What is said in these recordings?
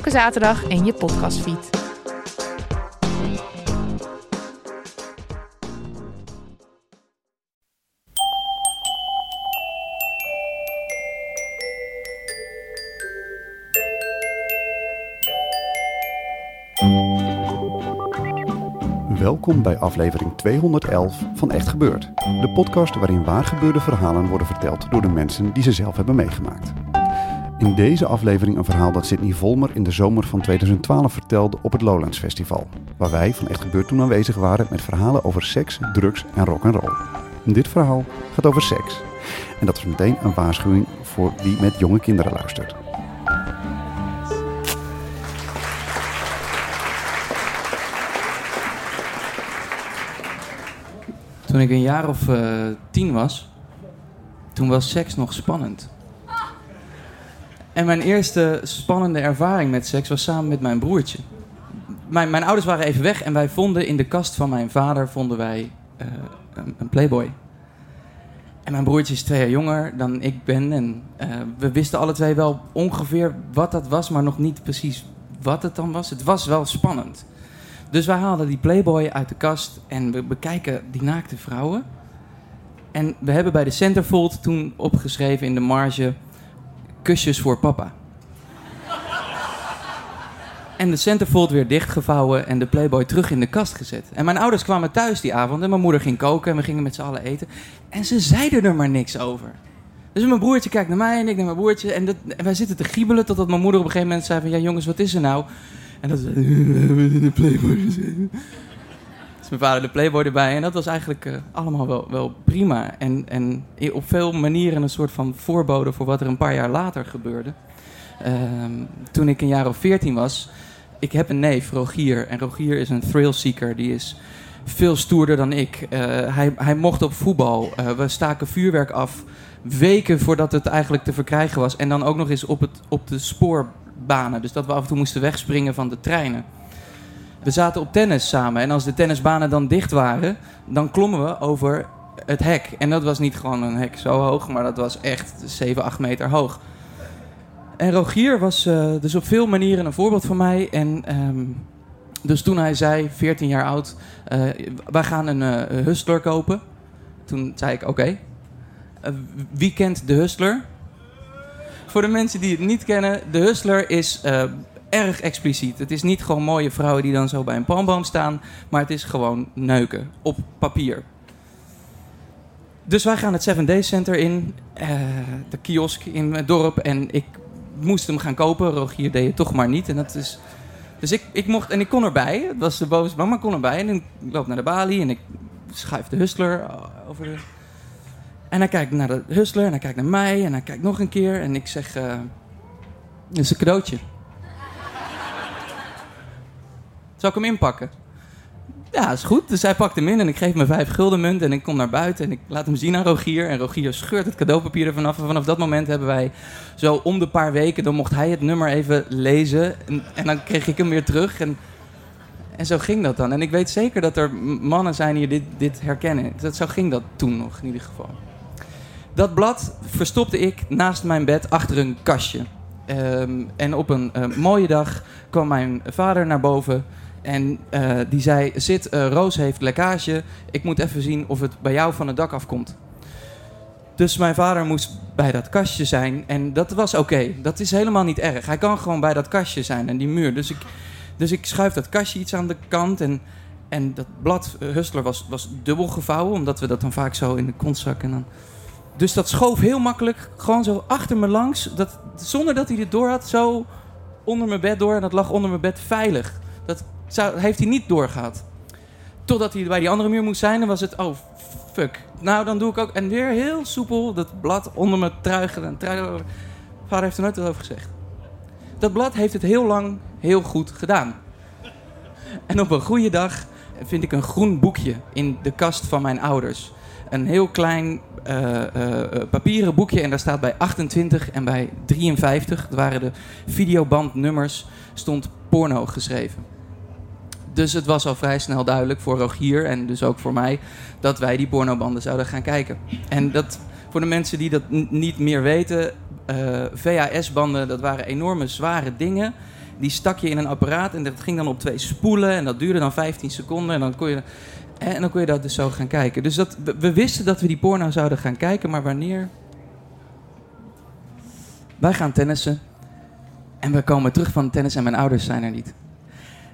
Elke zaterdag in je podcastfeed. Welkom bij aflevering 211 van Echt Gebeurd. De podcast waarin waargebeurde verhalen worden verteld door de mensen die ze zelf hebben meegemaakt. In deze aflevering een verhaal dat Sidney Volmer in de zomer van 2012 vertelde op het Lowlands Festival. Waar wij van Echt Gebeurd toen aanwezig waren met verhalen over seks, drugs en rock'n'roll. Dit verhaal gaat over seks. En dat is meteen een waarschuwing voor wie met jonge kinderen luistert. Toen ik een jaar of eh, tien was, toen was seks nog spannend. En mijn eerste spannende ervaring met seks was samen met mijn broertje. Mijn, mijn ouders waren even weg en wij vonden in de kast van mijn vader vonden wij, eh, een, een Playboy. En mijn broertje is twee jaar jonger dan ik ben. En eh, we wisten alle twee wel ongeveer wat dat was, maar nog niet precies wat het dan was. Het was wel spannend. Dus wij haalden die Playboy uit de kast en we bekijken die naakte vrouwen. En we hebben bij de Centerfold toen opgeschreven in de marge... kusjes voor papa. En de Centerfold weer dichtgevouwen en de Playboy terug in de kast gezet. En mijn ouders kwamen thuis die avond en mijn moeder ging koken en we gingen met z'n allen eten. En ze zeiden er maar niks over. Dus mijn broertje kijkt naar mij en ik naar mijn broertje. En, dat, en wij zitten te giebelen totdat mijn moeder op een gegeven moment zei van... Ja jongens, wat is er nou? En dat we hebben in de Playboy mijn vader de Playboy erbij. En dat was eigenlijk eh, allemaal wel, wel prima. En, en op veel manieren een soort van voorbode voor wat er een paar jaar later gebeurde. Ehm, toen ik een jaar of veertien was. Ik heb een neef, Rogier. En Rogier is een thrillseeker. Die is veel stoerder dan ik. Eh, hij, hij mocht op voetbal. Eh, we staken vuurwerk af. Weken voordat het eigenlijk te verkrijgen was. En dan ook nog eens op, het, op de spoorbanen. Dus dat we af en toe moesten wegspringen van de treinen. We zaten op tennis samen. En als de tennisbanen dan dicht waren, dan klommen we over het hek. En dat was niet gewoon een hek zo hoog, maar dat was echt 7, 8 meter hoog. En Rogier was eh, dus op veel manieren een voorbeeld voor mij. En ehm, dus toen hij zei, 14 jaar oud, eh, wij gaan een eh, hustler kopen. Toen zei ik, oké. Wie kent de hustler? Voor de mensen die het niet kennen, de hustler is eh, erg expliciet. Het is niet gewoon mooie vrouwen die dan zo bij een palmboom staan, maar het is gewoon neuken op papier. Dus wij gaan het Seven Days Center in, eh, de kiosk in het dorp, en ik moest hem gaan kopen. Rogier deed het toch maar niet. En dat is, dus ik, ik mocht, en ik kon erbij. Het was de maar ik kon erbij. En ik loop naar de balie en ik schuif de hustler eh, over de... En hij kijkt naar de hustler en hij kijkt naar mij en hij kijkt nog een keer. En ik zeg, dit is een cadeautje. Zal ik hem inpakken? Ja, is goed. Dus hij pakt hem in en ik geef hem vijf gulden munt en ik kom naar buiten en ik laat hem zien aan Rogier. En Rogier scheurt het cadeaupapier ervan af. En vanaf dat moment hebben wij zo om de paar weken, dan mocht hij het nummer even lezen. En, en dan kreeg ik hem weer terug. En, en zo ging dat dan. En ik weet zeker dat er mannen zijn die dit, dit herkennen. Dat, zo ging dat toen nog in ieder geval. Dat blad verstopte ik naast mijn bed achter een kastje. Ehm, en op een eh, mooie dag kwam mijn vader naar boven. En eh, die zei: Zit, eh, Roos heeft lekkage. Ik moet even zien of het bij jou van het dak afkomt. Dus mijn vader moest bij dat kastje zijn. En dat was oké. Dat is helemaal niet erg. Hij kan gewoon bij dat kastje zijn en die muur. Dus ik, dus ik schuif dat kastje iets aan de kant. En, en dat blad eh, Hustler was, was dubbel gevouwen. Omdat we dat dan vaak zo in de kontzak en dan... Dus dat schoof heel makkelijk, gewoon zo achter me langs. Dat, zonder dat hij dit door had, zo onder mijn bed door. En dat lag onder mijn bed veilig. Dat zou, heeft hij niet doorgehad. Totdat hij bij die andere muur moest zijn, dan was het, oh fuck. Nou, dan doe ik ook, en weer heel soepel, dat blad onder mijn truigen. En truigen. Vader heeft er nooit over gezegd. dat blad heeft het heel lang heel goed gedaan. En op een goede dag vind ik een groen boekje in de kast van mijn ouders. Een heel klein eh, eh, eh, papieren boekje en daar staat bij 28 en bij 53, dat waren de videobandnummers, stond porno geschreven. Dus het was al vrij snel duidelijk voor Rogier en dus ook voor mij dat wij die pornobanden zouden gaan kijken. En dat voor de mensen die dat niet meer weten, eh, VHS-banden, dat waren enorme zware dingen. Die stak je in een apparaat en dat ging dan op twee spoelen en dat duurde dan 15 seconden en dan kon je, en dan kon je dat dus zo gaan kijken. Dus dat, we wisten dat we die porno zouden gaan kijken, maar wanneer? Wij gaan tennissen en we komen terug van tennis en mijn ouders zijn er niet.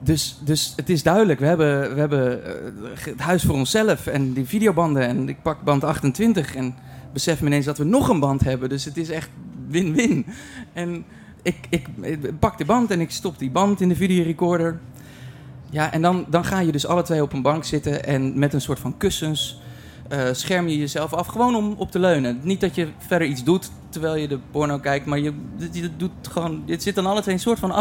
Dus, dus het is duidelijk, we hebben, we hebben eh, het huis voor onszelf en die videobanden. En ik pak band 28 en besef me ineens dat we nog een band hebben. Dus het is echt win-win. En ik, ik, pak de band en ik stop die band in de videorecorder. Ja, en dan, dan ga je dus alle twee op een bank zitten en met een soort van kussens eh, scherm je jezelf af. Gewoon om op te leunen. Niet dat je verder iets doet terwijl je de porno kijkt, maar je, je, doet gewoon, het zit dan alle twee een soort van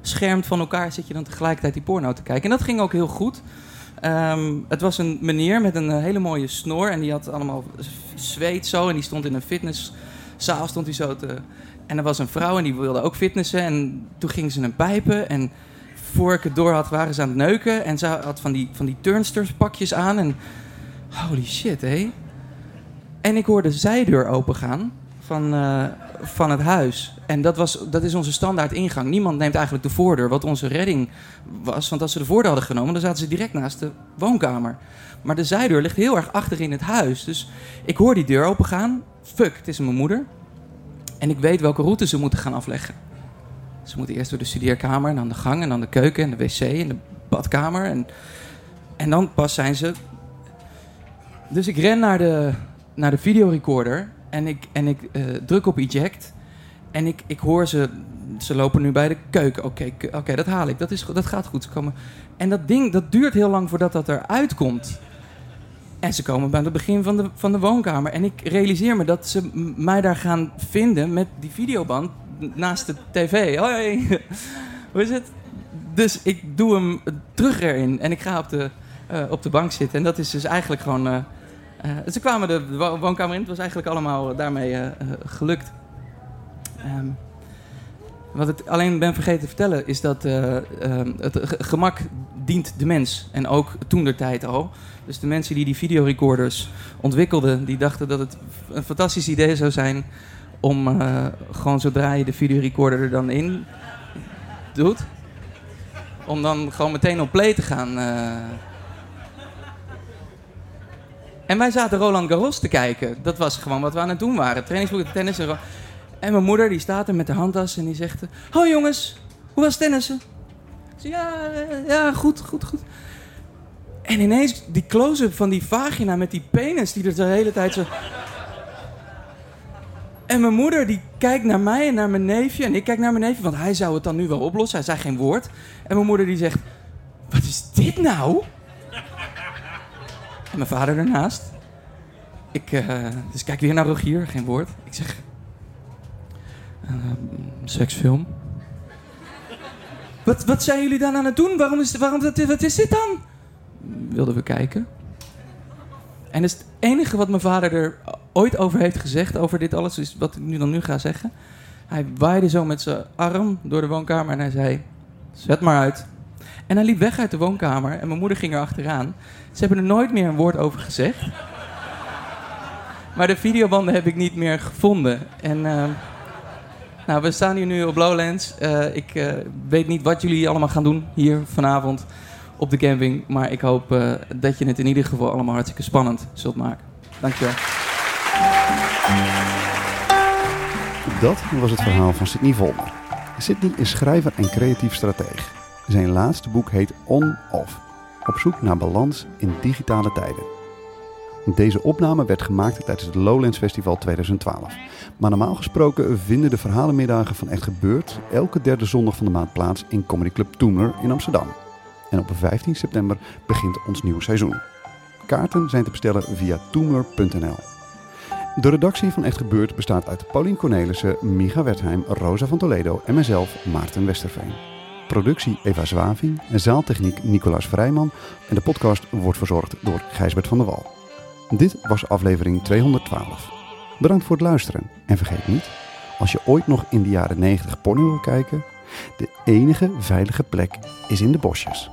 afgeschermd van elkaar. Zit je dan tegelijkertijd die porno te kijken. En dat ging ook heel goed. Ehm, het was een meneer met een eh, hele mooie snor en die had allemaal zweet zo en die stond in een fitnesszaal stond hij zo te... En er was een vrouw en die wilde ook fitnessen en toen ging ze een pijpen en voor ik het door had waren ze aan het neuken en ze had van die, van die turnsters pakjes aan en holy shit hé. En ik hoorde de zijdeur opengaan van, eh, van het huis. En dat, was, dat is onze standaard ingang. Niemand neemt eigenlijk de voordeur, wat onze redding was. Want als ze de voordeur hadden genomen, dan zaten ze direct naast de woonkamer. Maar de zijdeur ligt heel erg achter in het huis. Dus ik hoor die deur opengaan. Fuck, het is mijn moeder. En ik weet welke route ze moeten gaan afleggen. Ze moeten eerst door de studeerkamer, en dan de gang, en dan de keuken, en de wc, en de badkamer. En, en dan pas zijn ze... Dus ik ren naar de, naar de videorecorder en ik, en ik eh, druk op eject. En ik, ik hoor ze, ze lopen nu bij de keuken. Oké, oké, dat haal ik. Dat, is, dat gaat goed. Ze komen. En dat ding, dat duurt heel lang voordat dat eruit komt. En ze komen bij het begin van de, van de woonkamer. En ik realiseer me dat ze mij daar gaan vinden met die videoband naast de tv. Hoi, hoe is het? Dus ik doe hem terug erin en ik ga op de, eh, op de bank zitten. En dat is dus eigenlijk gewoon... eh, eh, ze kwamen de wo- woonkamer in. Het was eigenlijk allemaal daarmee gelukt. Ehm, wat ik alleen ben vergeten te vertellen is dat eh, ehm, het ge- gemak dient de mens. En ook toen der tijd al. Dus de mensen die die videorecorders ontwikkelden, die dachten dat het een fantastisch idee zou zijn om eh, gewoon zodra je de videorecorder er dan in doet, om dan gewoon meteen op play te gaan. eh. En wij zaten Roland Garros te kijken. Dat was gewoon wat we aan het doen waren. Trainingsboeken, tennis en... En mijn moeder die staat er met de handtas en die zegt... Hoi jongens, hoe was tennissen? Ik zeg, ja, ja, goed, goed, goed. En ineens die close-up van die vagina met die penis die er de hele tijd zo... En mijn moeder die kijkt naar mij en naar mijn neefje. En ik kijk naar mijn neefje, want hij zou het dan nu wel oplossen. Hij zei geen woord. En mijn moeder die zegt... Wat is dit nou? En mijn vader ernaast. Ik, eh, dus kijk weer naar Rogier, geen woord. Ik zeg... eh, seksfilm. Wat, wat zijn jullie dan aan het doen? Waarom is, waarom, wat, wat is dit dan? Wilden we kijken. En het enige wat mijn vader er ooit over heeft gezegd, over dit alles, is wat ik nu dan nu ga zeggen. Hij waaide zo met zijn arm door de woonkamer en hij zei, zet maar uit. En hij liep weg uit de woonkamer en mijn moeder ging er achteraan. Ze hebben er nooit meer een woord over gezegd. Maar de videobanden heb ik niet meer gevonden. En eh, nou, we staan hier nu op Lowlands. Eh, ik eh, weet niet wat jullie allemaal gaan doen hier vanavond op de camping. Maar ik hoop eh, dat je het in ieder geval allemaal hartstikke spannend zult maken. Dankjewel. Dat was het verhaal van Sidney Volmer. Sidney is schrijver en creatief strateeg. Zijn laatste boek heet On-Off. Op zoek naar balans in digitale tijden. Deze opname werd gemaakt tijdens het Lowlands Festival 2012. Maar normaal gesproken vinden de verhalenmiddagen van Echt Gebeurd elke derde zondag van de maand plaats in Comedy Club Toener in Amsterdam. En op 15 september begint ons nieuwe seizoen. Kaarten zijn te bestellen via toemer.nl. De redactie van Echt Gebeurd bestaat uit Paulien Cornelissen, Micha Wertheim, Rosa van Toledo en mijzelf, Maarten Westerveen. Productie Eva Zwaving zaaltechniek Nicolaas Vrijman en de podcast wordt verzorgd door Gijsbert van der Wal. Dit was aflevering 212. Bedankt voor het luisteren en vergeet niet, als je ooit nog in de jaren 90 porno wil kijken, de enige veilige plek is in de bosjes.